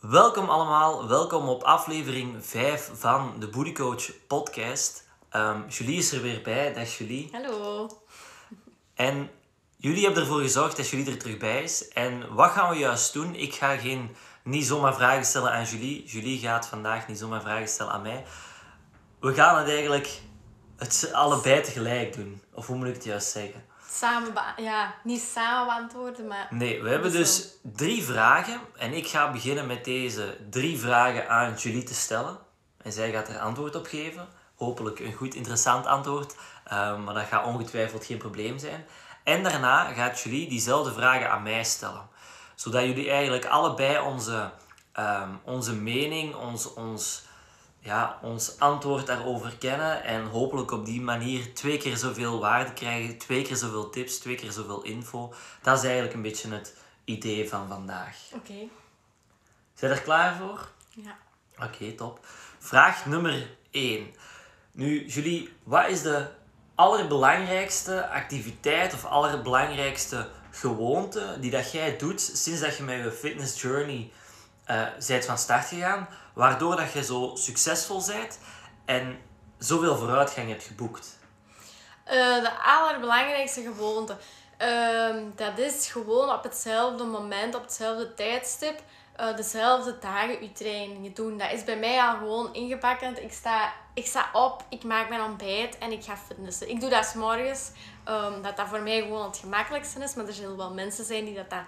Welkom allemaal, welkom op aflevering 5 van de Booty Coach podcast. Ehm, Julie is er weer bij, dag Julie. Hallo. En jullie hebben ervoor gezorgd dat Julie er terug bij is. En wat gaan we juist doen? Ik ga geen, niet zomaar vragen stellen aan Julie. Julie gaat vandaag niet zomaar vragen stellen aan mij. We gaan het eigenlijk het allebei tegelijk doen. Of hoe moet ik het juist zeggen? Samen, ja, niet samen beantwoorden, maar... Nee, we hebben dus drie vragen. En ik ga beginnen met deze drie vragen aan Julie te stellen. En zij gaat er antwoord op geven. Hopelijk een goed, interessant antwoord. Ehm, maar dat gaat ongetwijfeld geen probleem zijn. En daarna gaat Julie diezelfde vragen aan mij stellen. Zodat jullie eigenlijk allebei onze, ehm, onze mening, ons, ons, ja, ons antwoord daarover kennen. En hopelijk op die manier twee keer zoveel waarde krijgen. Twee keer zoveel tips, twee keer zoveel info. Dat is eigenlijk een beetje het idee van vandaag. Oké. Zijn er klaar voor? Ja. Oké, top. Vraag nummer 1. Nu, Julie, wat is de allerbelangrijkste activiteit of allerbelangrijkste gewoonte die dat jij doet sinds dat je met je fitness journey eh bent van start gegaan, waardoor dat je zo succesvol bent en zoveel vooruitgang hebt geboekt? Eh, de allerbelangrijkste gewoonte. Ehm, dat is gewoon op hetzelfde moment, op hetzelfde tijdstip, eh, dezelfde dagen je trainingen doen. Dat is bij mij al gewoon ingepakkend. Ik sta, ik sta op, ik maak mijn ontbijt en ik ga fitnessen. Ik doe dat s morgens, ehm, dat dat voor mij gewoon het gemakkelijkste is. Maar er zullen wel mensen zijn die dat, dat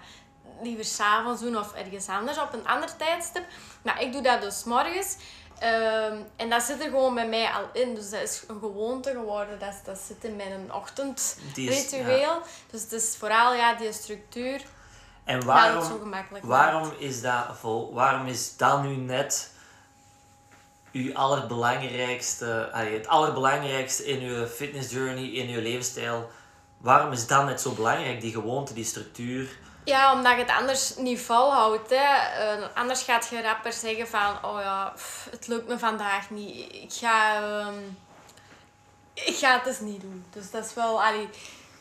liever s'avonds doen of ergens anders op een ander tijdstip. Nou, ik doe dat dus morgens. Ehm, en dat zit er gewoon bij mij al in. Dus dat is een gewoonte geworden. Dat, dat zit in mijn ochtendritueel. Dus het is vooral ja, die structuur. En waarom, het zo gemakkelijk waarom is dat vol? Waarom is dat nu net uw allerbelangrijkste, allee, het allerbelangrijkste in uw fitness journey, in uw levensstijl? Waarom is dat net zo belangrijk, die gewoonte, die structuur? Ja, omdat je het anders niet volhoudt. Hè. Eh, anders gaat je rapper zeggen van... Oh ja, pff, het lukt me vandaag niet. Ik ga... ehm, ik ga het dus niet doen. Dus dat is wel... Allee,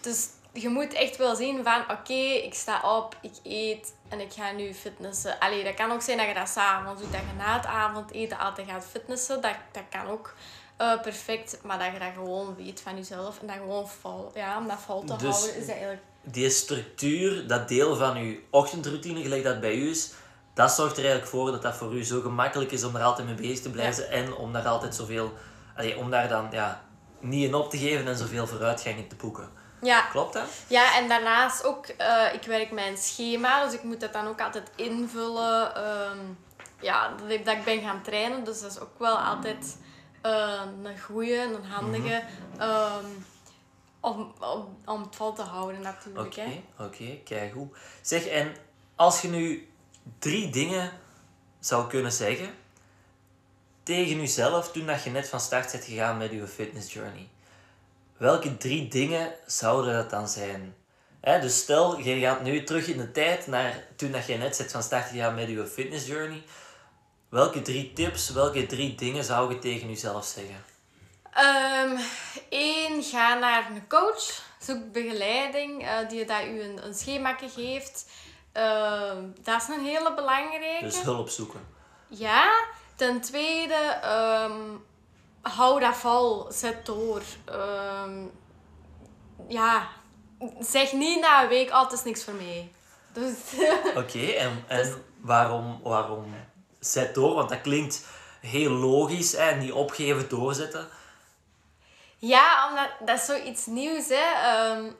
dus je moet echt wel zien van... Oké, ik sta op, ik eet en ik ga nu fitnessen. Allee, dat kan ook zijn dat je dat s'avonds doet. Dat je na het avondeten altijd gaat fitnessen. Dat, dat kan ook eh, perfect. Maar dat je dat gewoon weet van jezelf. En dat gewoon vol... Ja, om dat vol te Dus- houden is dat eigenlijk... Die structuur, dat deel van uw ochtendroutine, gelijk dat bij u is, dat zorgt er eigenlijk voor dat dat voor u zo gemakkelijk is om er altijd mee bezig te blijven en om daar altijd zoveel, allee, om daar dan ja, niet in op te geven en zoveel vooruitgang in te boeken. Ja, Klopt dat? Ja, en daarnaast ook, eh, ik werk mijn schema, dus ik moet dat dan ook altijd invullen. ehm, ja, dat ik, dat ik ben gaan trainen, dus dat is ook wel altijd eh, een goeie, een handige, ehm, om, om, om het vol te houden natuurlijk. Oké, oké, kijk goed. Zeg, en als je nu drie dingen zou kunnen zeggen tegen jezelf toen dat je net van start bent gegaan met je fitness journey, welke drie dingen zouden dat dan zijn? Hè, dus stel, je gaat nu terug in de tijd naar toen dat je net bent van start gegaan met je fitness journey. Welke drie tips, welke drie dingen zou je tegen jezelf zeggen? Eén, Ehm, ga naar een coach. Zoek begeleiding eh, die dat u een, een schemaatje geeft. Ehm, dat is een hele belangrijke. Dus hulp zoeken. Ja, ten tweede, ehm, hou dat vol, zet door. Ja, zeg niet na een week, oh, het is niks voor mij. Dus, Oké, en, en waarom, waarom zet door? Want dat klinkt heel logisch, hè? niet opgeven, doorzetten. Ja, omdat dat is zoiets nieuws, hè. En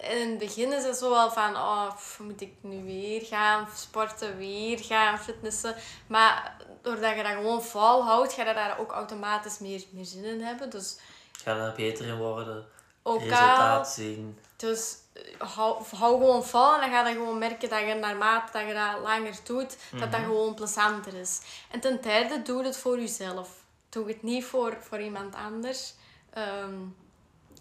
in het begin is het zo wel van, oh, pff, moet ik nu weer gaan sporten, weer gaan fitnessen. Maar doordat je dat gewoon volhoudt, ga je daar ook automatisch meer, meer zin in hebben. Dus Ga er beter in worden, ook al resultaat zien. Dus eh, hou, hou gewoon vol en dan ga je gewoon merken dat je naarmate dat je dat langer doet, dat dat gewoon plezanter is. En ten derde, doe het voor jezelf. Doe het niet voor, voor iemand anders. Ehm,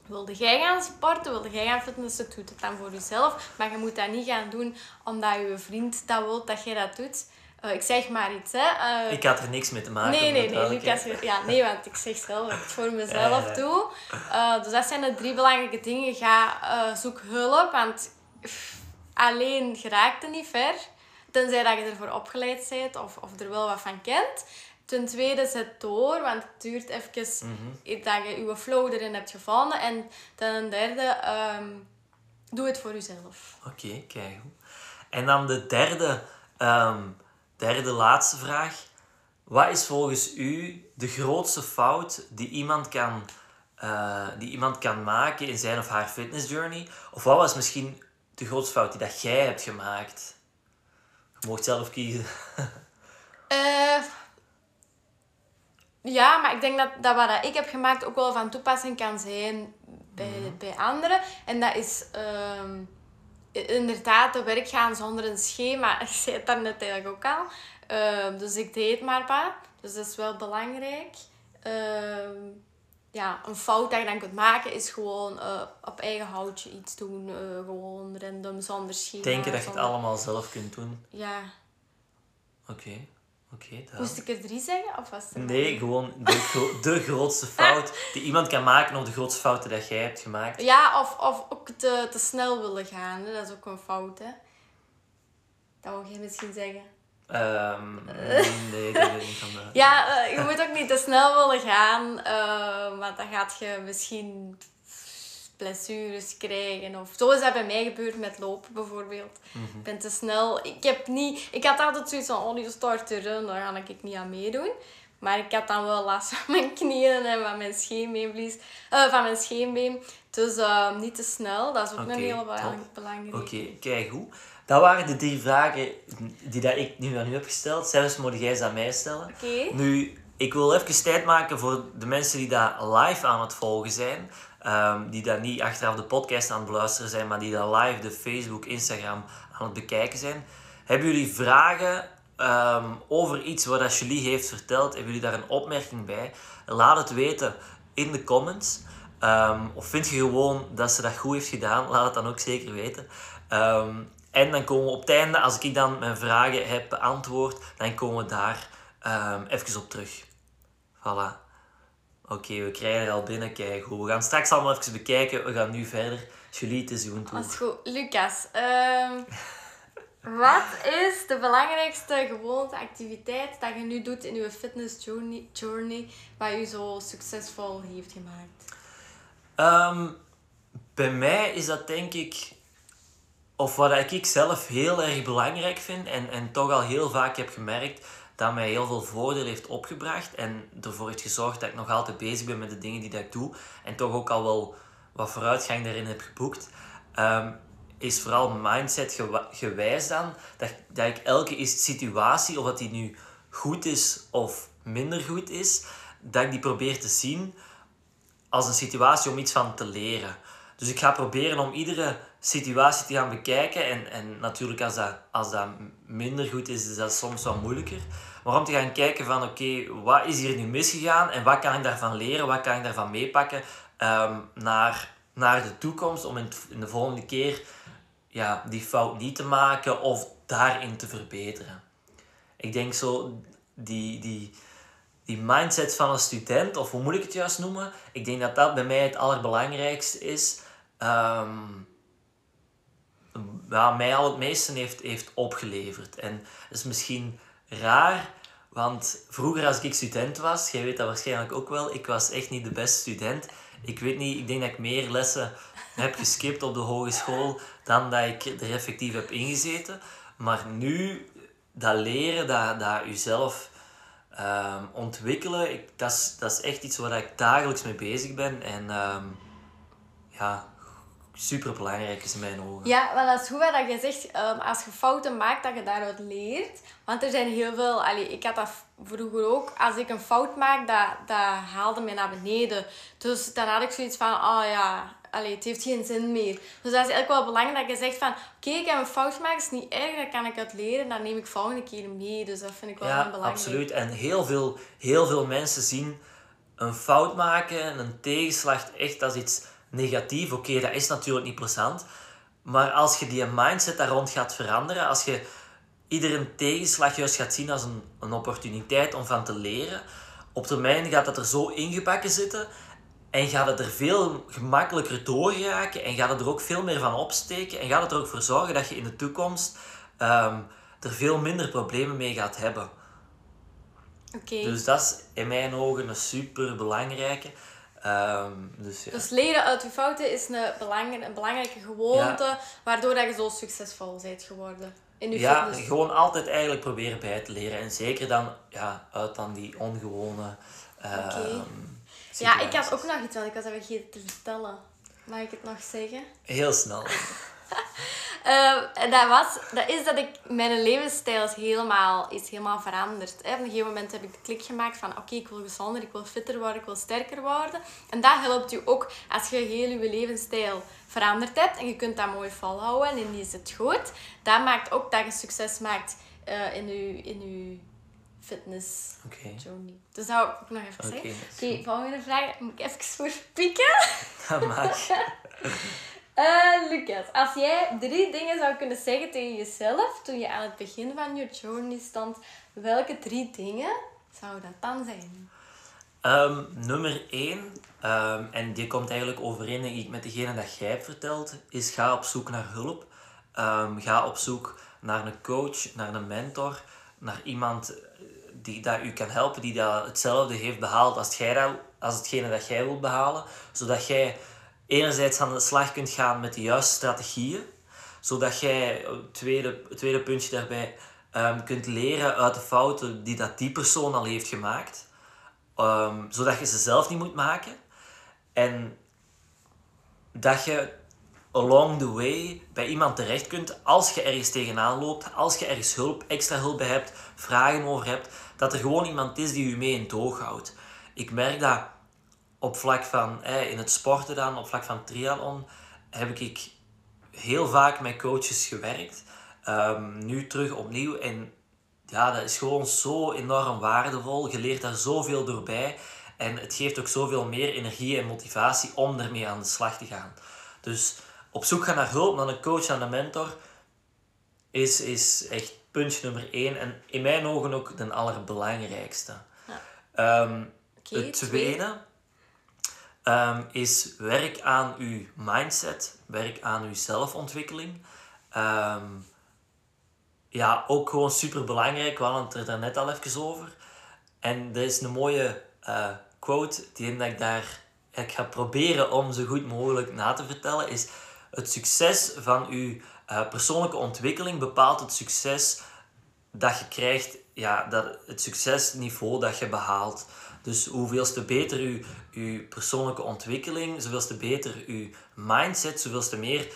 wilde jij gaan sporten, wilde jij gaan fitnessen, doe het dan voor jezelf. Maar je moet dat niet gaan doen omdat je vriend dat wil dat jij dat doet. Eh, ik zeg maar iets, hè. Eh, Ik had er niks mee te maken. Nee, nee, nee, Lucas. Ja, nee, want ik zeg zelf dat ik het voor mezelf Ja, ja. doe. Eh, dus dat zijn de drie belangrijke dingen. Ga, zoek hulp, want pff, alleen geraakt het niet ver. tenzij dat je ervoor opgeleid bent of, of er wel wat van kent. Ten tweede, zet door, want het duurt even Mhm. dat je je flow erin hebt gevonden. En ten derde, ehm, doe het voor jezelf. Oké, kijk. En dan de derde, ehm, derde laatste vraag. Wat is volgens u de grootste fout die iemand kan, eh, die iemand kan maken in zijn of haar fitness journey? Of wat was misschien de grootste fout die dat jij hebt gemaakt? Je mocht zelf kiezen. Eh, ja, maar ik denk dat, dat wat ik heb gemaakt ook wel van toepassing kan zijn bij, bij anderen. En dat is ehm, inderdaad te werk gaan zonder een schema. Ik zei het daarnet eigenlijk ook al. Ehm, dus ik deed maar wat. Dus dat is wel belangrijk. Ehm, ja, een fout dat je dan kunt maken is gewoon eh, op eigen houtje iets doen. eh, gewoon random, zonder schema. Denken dat je het allemaal zelf kunt doen. Ja. Oké, oké. Moest ik er drie zeggen? Of was het er maar Nee, gewoon de, gro- de grootste fout die iemand kan maken of de grootste fouten dat jij hebt gemaakt. Ja, of, of ook te, te snel willen gaan. Hè? Dat is ook een fout, hè. Dat wou jij misschien zeggen. Ehm, nee, dat weet ik niet van de... Ja, eh, je moet ook niet te snel willen gaan. eh, want dan gaat je misschien blessures krijgen. Of zo is dat bij mij gebeurd met lopen bijvoorbeeld. Ik ben te snel. Ik heb niet... Ik had altijd zoiets van, oh, die start te runnen, daar ga ik niet aan meedoen. Maar ik had dan wel last van mijn knieën en van mijn scheenbeenvlies. eh, van mijn scheenbeen. Dus eh, niet te snel. Dat is ook een hele top. belang- belangrijke. Oké, kijk hoe. Dat waren de drie vragen die dat ik nu aan u heb gesteld. Zelfs moet jij ze aan mij stellen. Oké. Nu, ik wil even tijd maken voor de mensen die daar live aan het volgen zijn. Ehm, die daar niet achteraf de podcast aan het beluisteren zijn, maar die daar live de Facebook, Instagram aan het bekijken zijn. Hebben jullie vragen ehm, over iets wat Julie heeft verteld? Hebben jullie daar een opmerking bij? Laat het weten in de comments. Ehm, of vind je gewoon dat ze dat goed heeft gedaan? Laat het dan ook zeker weten. En dan komen we op het einde, als ik dan mijn vragen heb beantwoord, dan komen we daar even op terug. Voilà. Oké, we krijgen er al binnen. Kijk, goed. We gaan straks allemaal even bekijken. We gaan nu verder. Julie, het is uw. Dat is goed. Lucas, ehm, wat is de belangrijkste gewoonte, activiteit dat je nu doet in je fitness journey, journey wat je zo succesvol heeft gemaakt? Ehm, bij mij is dat denk ik, of wat ik zelf heel erg belangrijk vind en, en toch al heel vaak heb gemerkt, dat mij heel veel voordeel heeft opgebracht en ervoor heeft gezorgd dat ik nog altijd bezig ben met de dingen die dat ik doe en toch ook al wel wat vooruitgang daarin heb geboekt, ehm, is vooral mindset gewijs dan, dat, dat ik elke situatie, of dat die nu goed is of minder goed is, dat ik die probeer te zien als een situatie om iets van te leren. Dus ik ga proberen om iedere situatie te gaan bekijken. En, en natuurlijk, als dat, als dat minder goed is, is dat soms wat moeilijker. Maar om te gaan kijken van, oké, wat is hier nu misgegaan? En wat kan ik daarvan leren? Wat kan ik daarvan meepakken ehm, naar, naar de toekomst? Om in, in de volgende keer ja, die fout niet te maken of daarin te verbeteren. Ik denk zo, die, die, die mindset van een student, of hoe moet ik het juist noemen? Ik denk dat dat bij mij het allerbelangrijkste is. Ehm ja, mij al het meeste heeft, heeft opgeleverd. En dat is misschien raar, want vroeger als ik student was, jij weet dat waarschijnlijk ook wel, ik was echt niet de beste student. Ik weet niet, ik denk dat ik meer lessen heb geskipt op de hogeschool dan dat ik er effectief heb ingezeten. Maar nu, dat leren, dat, dat jezelf ehm, ontwikkelen, ik, dat, is, dat is echt iets waar ik dagelijks mee bezig ben. En ehm, ja, super belangrijk is in mijn ogen. Ja, wel dat is goed wat je zegt. ehm, als je fouten maakt, dat je daaruit leert. Want er zijn heel veel... Allee, ik had dat vroeger ook. Als ik een fout maak, dat, dat haalde mij naar beneden. Dus dan had ik zoiets van... Oh ja, allee, het heeft geen zin meer. Dus dat is eigenlijk wel belangrijk dat je zegt van... Oké, ik heb een fout gemaakt. is niet erg. Dat kan ik uit leren. Dat neem ik volgende keer mee. Dus dat vind ik wel Ja, belangrijk. absoluut. En heel veel, heel veel mensen zien een fout maken en een tegenslag echt als iets negatiefs. Oké, dat is natuurlijk niet plezant. Maar als je die mindset daar rond gaat veranderen, als je iedere tegenslag juist gaat zien als een, een opportuniteit om van te leren, op termijn gaat dat er zo ingebakken zitten en gaat het er veel gemakkelijker door geraken en gaat het er ook veel meer van opsteken en gaat het er ook voor zorgen dat je in de toekomst ehm, er veel minder problemen mee gaat hebben. Oké. Dus dat is in mijn ogen een super belangrijke. Ehm, dus ja. Dus leren uit je fouten is een, belang, een belangrijke gewoonte, waardoor dat je zo succesvol bent geworden in je ja, fitness. gewoon altijd eigenlijk proberen bij te leren. En zeker dan ja, uit dan die ongewone Oké. Ja, ik had ook nog iets, want ik was even vergeten te vertellen. Mag ik het nog zeggen? Heel snel. Eh, en dat, was, dat is dat ik, mijn levensstijl is helemaal, is helemaal veranderd. Hè. Op een gegeven moment heb ik de klik gemaakt van oké, ik wil gezonder, ik wil fitter worden, ik wil sterker worden. En dat helpt je ook als je heel je levensstijl veranderd hebt en je kunt dat mooi volhouden en die is het goed. Dat maakt ook dat je succes maakt eh, in je, in je fitness Oké. journey. Dus dat wil ik ook nog even zeggen. Oké, volgende vraag. Moet ik even voor pieken? Dat mag. Eh, Lucas, als jij drie dingen zou kunnen zeggen tegen jezelf toen je aan het begin van je journey stond, welke drie dingen zou dat dan zijn? Ehm, nummer 1, en die komt eigenlijk overeen met degene dat jij hebt verteld, is ga op zoek naar hulp. Ehm, ga op zoek naar een coach, naar een mentor, naar iemand eh, die dat u kan helpen, die dat hetzelfde heeft behaald als, jij dat, als hetgene dat jij wilt behalen. Zodat jij enerzijds aan de slag kunt gaan met de juiste strategieën, zodat jij, eh, tweede, het tweede puntje daarbij, ehm, kunt leren uit de fouten die dat die persoon al heeft gemaakt. Ehm, zodat je ze zelf niet moet maken. En dat je along the way bij iemand terecht kunt als je ergens tegenaan loopt, als je ergens hulp, extra hulp bij hebt, vragen over hebt, dat er gewoon iemand is die je mee in het oog houdt. Ik merk dat op vlak van, in het sporten dan, op vlak van triathlon, heb ik heel vaak met coaches gewerkt. Ehm, nu terug opnieuw en ja, dat is gewoon zo enorm waardevol. Je leert daar zoveel doorbij. En het geeft ook zoveel meer energie en motivatie om ermee aan de slag te gaan. Dus op zoek gaan naar hulp, naar een coach, naar een mentor, is, is echt puntje nummer één. En in mijn ogen ook de allerbelangrijkste. Ja. Ehm, het tweede ehm, is werk aan uw mindset, werk aan uw zelfontwikkeling. Ehm, ja, ook gewoon super belangrijk. We hadden het er daarnet al even over. En er is een mooie eh, quote die ik daar ik ga proberen om zo goed mogelijk na te vertellen. Is het succes van uw eh, persoonlijke ontwikkeling bepaalt het succes dat je krijgt, ja, dat, het succesniveau dat je behaalt. Dus hoeveelste beter je, je persoonlijke ontwikkeling, zoveelste beter je mindset, zoveelste meer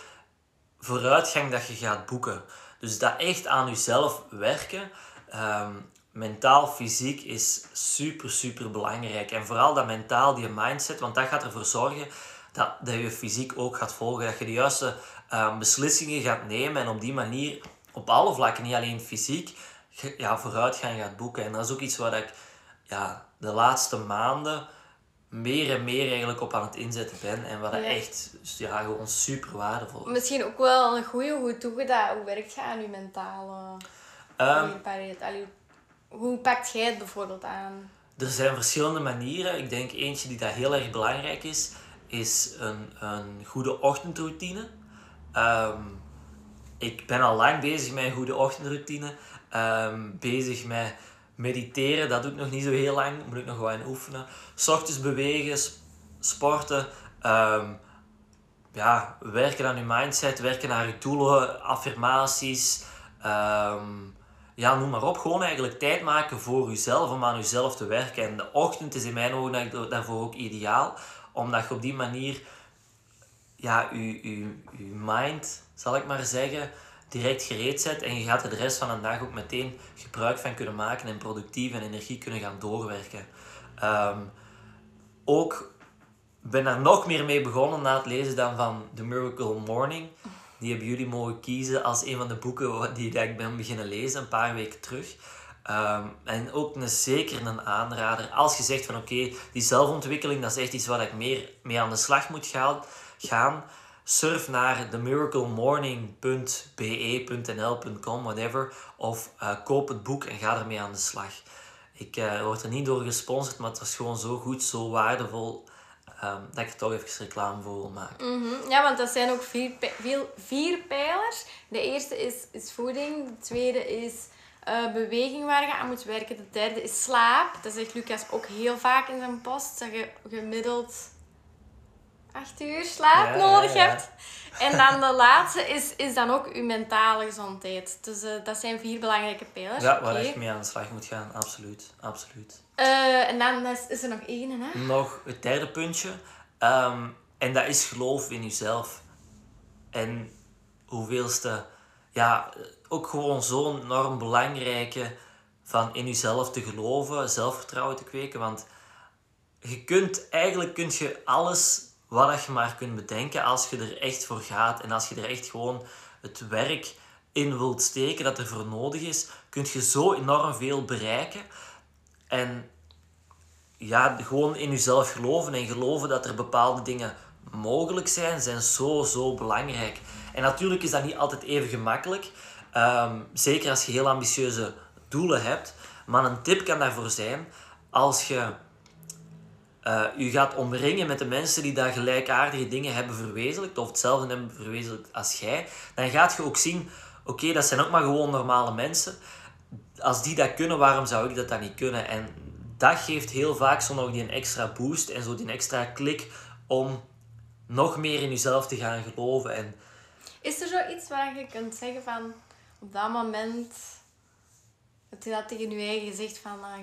vooruitgang dat je gaat boeken. Dus dat echt aan jezelf werken, ehm, mentaal, fysiek, is super, super belangrijk. En vooral dat mentaal, die mindset, want dat gaat ervoor zorgen dat, dat je fysiek ook gaat volgen. Dat je de juiste ehm, beslissingen gaat nemen en op die manier op alle vlakken, niet alleen fysiek, ja, vooruitgang gaat boeken. En dat is ook iets waar ik ja, de laatste maanden meer en meer eigenlijk op aan het inzetten ben. En wat Ja. echt ja, gewoon super waardevol is. Misschien ook wel een goede, hoe doe je dat? Hoe werkt je aan je mentale weerbaarheid? Allee, hoe pakt jij het bijvoorbeeld aan? Er zijn verschillende manieren. Ik denk eentje die daar heel erg belangrijk is, is een, een goede ochtendroutine. Ehm, ik ben al lang bezig met een goede ochtendroutine. Ehm, bezig met mediteren, dat doe ik nog niet zo heel lang. Moet ik nog wel in oefenen. 's ochtends bewegen, sporten. ehm, ja, werken aan je mindset, werken naar je doelen, affirmaties. ehm, ja, noem maar op. Gewoon eigenlijk tijd maken voor jezelf, om aan jezelf te werken. En de ochtend is in mijn ogen daar- daarvoor ook ideaal, omdat je op die manier ja, je, je, je mind, zal ik maar zeggen, direct gereed zet. En je gaat de rest van de dag ook meteen gebruik van kunnen maken en productief en energie kunnen gaan doorwerken. Ehm, ook ben daar nog meer mee begonnen na het lezen dan van The Miracle Morning. Die hebben jullie mogen kiezen als een van de boeken die ik ben beginnen lezen een paar weken terug. Ehm, en ook een, zeker een aanrader. Als je zegt van oké, die zelfontwikkeling, dat is echt iets waar ik meer mee aan de slag moet gaan surf naar themiraclemorning.be.nl.com, whatever. Of eh, koop het boek en ga ermee aan de slag. Ik eh, word er niet door gesponsord, maar het was gewoon zo goed, zo waardevol. ehm, dat ik er toch even reclame voor wil maken. Mhm. Ja, want dat zijn ook vier, veel- vier pijlers. De eerste is, is voeding. De tweede is eh, beweging waar je aan moet werken. De derde is slaap. Dat zegt Lucas ook heel vaak in zijn post. Dat je gemiddeld acht uur slaap Ja, nodig ja, ja. hebt. En dan de laatste is, is dan ook je mentale gezondheid. Dus eh, dat zijn vier belangrijke pijlers. Ja, waar Oké. je mee aan de slag moet gaan, absoluut. absoluut. Eh, en dan is, is er nog één, hè? Nog het derde puntje. ehm, en dat is geloof in jezelf. En hoeveelste... Ja, ook gewoon zo'n enorm belangrijke... Van in jezelf te geloven, zelfvertrouwen te kweken. Want je kunt... Eigenlijk kun je alles wat je maar kunt bedenken... Als je er echt voor gaat. En als je er echt gewoon het werk in wilt steken dat er voor nodig is... Kun je zo enorm veel bereiken. En ja, gewoon in jezelf geloven en geloven dat er bepaalde dingen mogelijk zijn, zijn zo, zo belangrijk. En natuurlijk is dat niet altijd even gemakkelijk. Ehm, zeker als je heel ambitieuze doelen hebt. Maar een tip kan daarvoor zijn, als je eh, je gaat omringen met de mensen die daar gelijkaardige dingen hebben verwezenlijkt, of hetzelfde hebben verwezenlijkt als jij, dan gaat je ook zien, oké, dat zijn ook maar gewoon normale mensen. Als die dat kunnen, waarom zou ik dat dan niet kunnen? En dat geeft heel vaak zo nog die extra boost en zo die extra klik om nog meer in jezelf te gaan geloven. En Is er zoiets waar je kunt zeggen van... Op dat moment... Dat je dat tegen je eigen gezegd van... ah,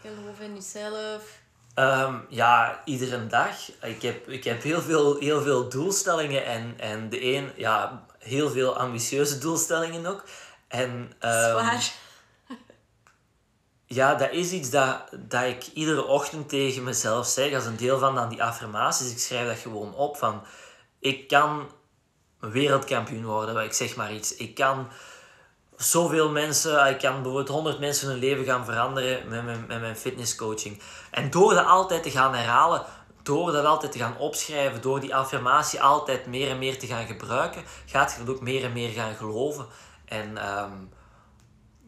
geloof in jezelf. Ehm, ja, iedere dag. Ik heb, ik heb heel, veel, heel veel doelstellingen en, en de een, ja, heel veel ambitieuze doelstellingen ook. En, ehm, Zwaar. ja, dat is iets dat, dat ik iedere ochtend tegen mezelf zeg als een deel van dan die affirmaties. Ik schrijf dat gewoon op van, ik kan wereldkampioen worden, ik zeg maar iets. Ik kan zoveel mensen, ik kan bijvoorbeeld 100 mensen hun leven gaan veranderen met mijn, met mijn fitnesscoaching. En door dat altijd te gaan herhalen, door dat altijd te gaan opschrijven, door die affirmatie altijd meer en meer te gaan gebruiken, gaat je dat ook meer en meer gaan geloven. En ehm,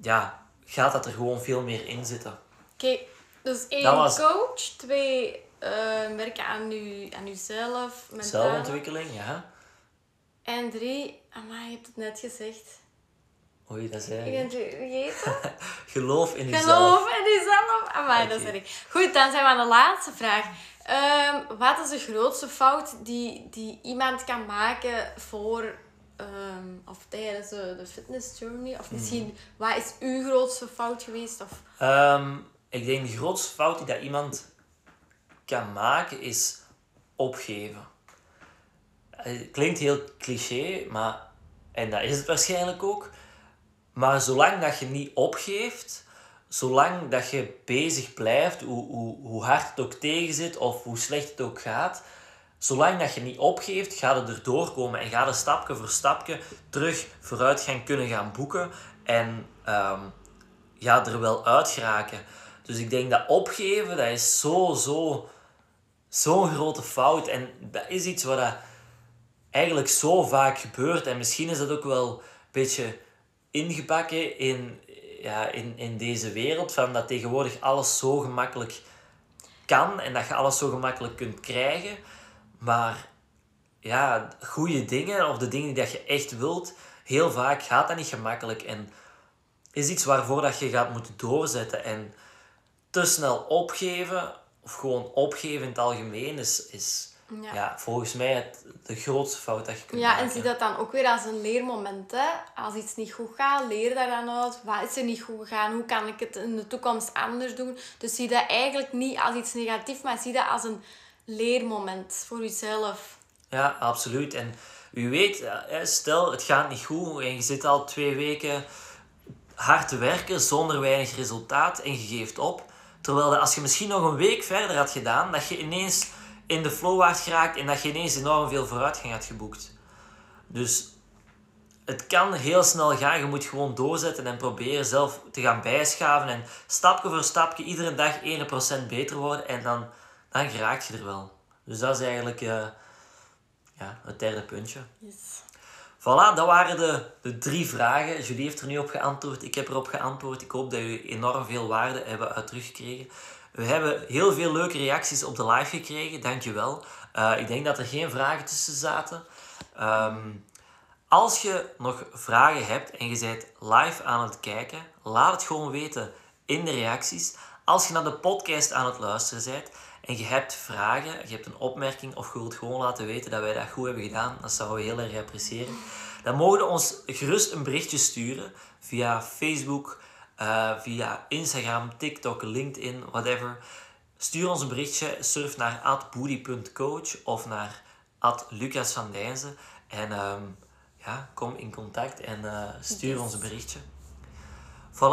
ja, gaat dat er gewoon veel meer in zitten. Oké, dus één was- coach. Twee, eh, werken aan, u, aan uzelf. mentaal. Zelfontwikkeling, ja. En drie... Amai, je hebt het net gezegd. Oei, dat Ik ben het vergeten. Geloof in jezelf. Geloof in jezelf. Amai, dat Oké. zeg ik. Goed, dan zijn we aan de laatste vraag. Ehm, wat is de grootste fout die, die iemand kan maken voor... ehm, of tijdens de, de fitness journey? Of misschien, wat is uw grootste fout geweest? Of... Ehm, ik denk de grootste fout die dat iemand kan maken is opgeven. Het klinkt heel cliché, maar, en dat is het waarschijnlijk ook. Maar zolang dat je niet opgeeft, zolang dat je bezig blijft, hoe, hoe, hoe hard het ook tegenzit of hoe slecht het ook gaat, zolang dat je niet opgeeft, gaat het erdoor komen en gaat het stapje voor stapje terug vooruit gaan kunnen gaan boeken en ehm, ja, er wel uit geraken. Dus ik denk dat opgeven, dat is zo, zo, zo'n grote fout. En dat is iets wat eigenlijk zo vaak gebeurt. En misschien is dat ook wel een beetje ingebakken in, ja, in, in deze wereld. Van dat tegenwoordig alles zo gemakkelijk kan en dat je alles zo gemakkelijk kunt krijgen. Maar ja, goede dingen of de dingen die je echt wilt, heel vaak gaat dat niet gemakkelijk. En is iets waarvoor dat je gaat moeten doorzetten. En te snel opgeven, of gewoon opgeven in het algemeen, is, is Ja. ja. volgens mij het, de grootste fout dat je kunt Ja, maken. en zie dat dan ook weer als een leermoment. Hè? Als iets niet goed gaat, leer daar dan uit. Wat is er niet goed gegaan? Hoe kan ik het in de toekomst anders doen? Dus zie dat eigenlijk niet als iets negatiefs, maar zie dat als een leermoment voor jezelf. Ja, absoluut. En wie weet, stel het gaat niet goed en je zit al twee weken hard te werken zonder weinig resultaat en je geeft op. Terwijl dat als je misschien nog een week verder had gedaan, dat je ineens in de flow waart geraakt en dat je ineens enorm veel vooruitgang had geboekt. Dus het kan heel snel gaan. Je moet gewoon doorzetten en proberen zelf te gaan bijschaven. En stapje voor stapje, iedere dag 1% beter worden. En dan, dan geraak je er wel. Dus dat is eigenlijk eh, ja, het derde puntje. Yes. Voilà, dat waren de, de drie vragen. Julie heeft er nu op geantwoord. Ik heb erop geantwoord. Ik hoop dat jullie enorm veel waarde hebben uit teruggekregen. We hebben heel veel leuke reacties op de live gekregen, dankjewel. Uh, ik denk dat er geen vragen tussen zaten. Ehm, als je nog vragen hebt en je bent live aan het kijken, laat het gewoon weten in de reacties. Als je naar de podcast aan het luisteren bent en je hebt vragen, je hebt een opmerking of je wilt gewoon laten weten dat wij dat goed hebben gedaan, dat zouden we heel erg appreciëren. Dan mogen we ons gerust een berichtje sturen via Facebook, uh, via Instagram, TikTok, LinkedIn, whatever. Stuur ons een berichtje, surf naar atboody.coach of naar Lucas van Dijnzen. En um, ja, kom in contact en uh, stuur yes. ons een berichtje.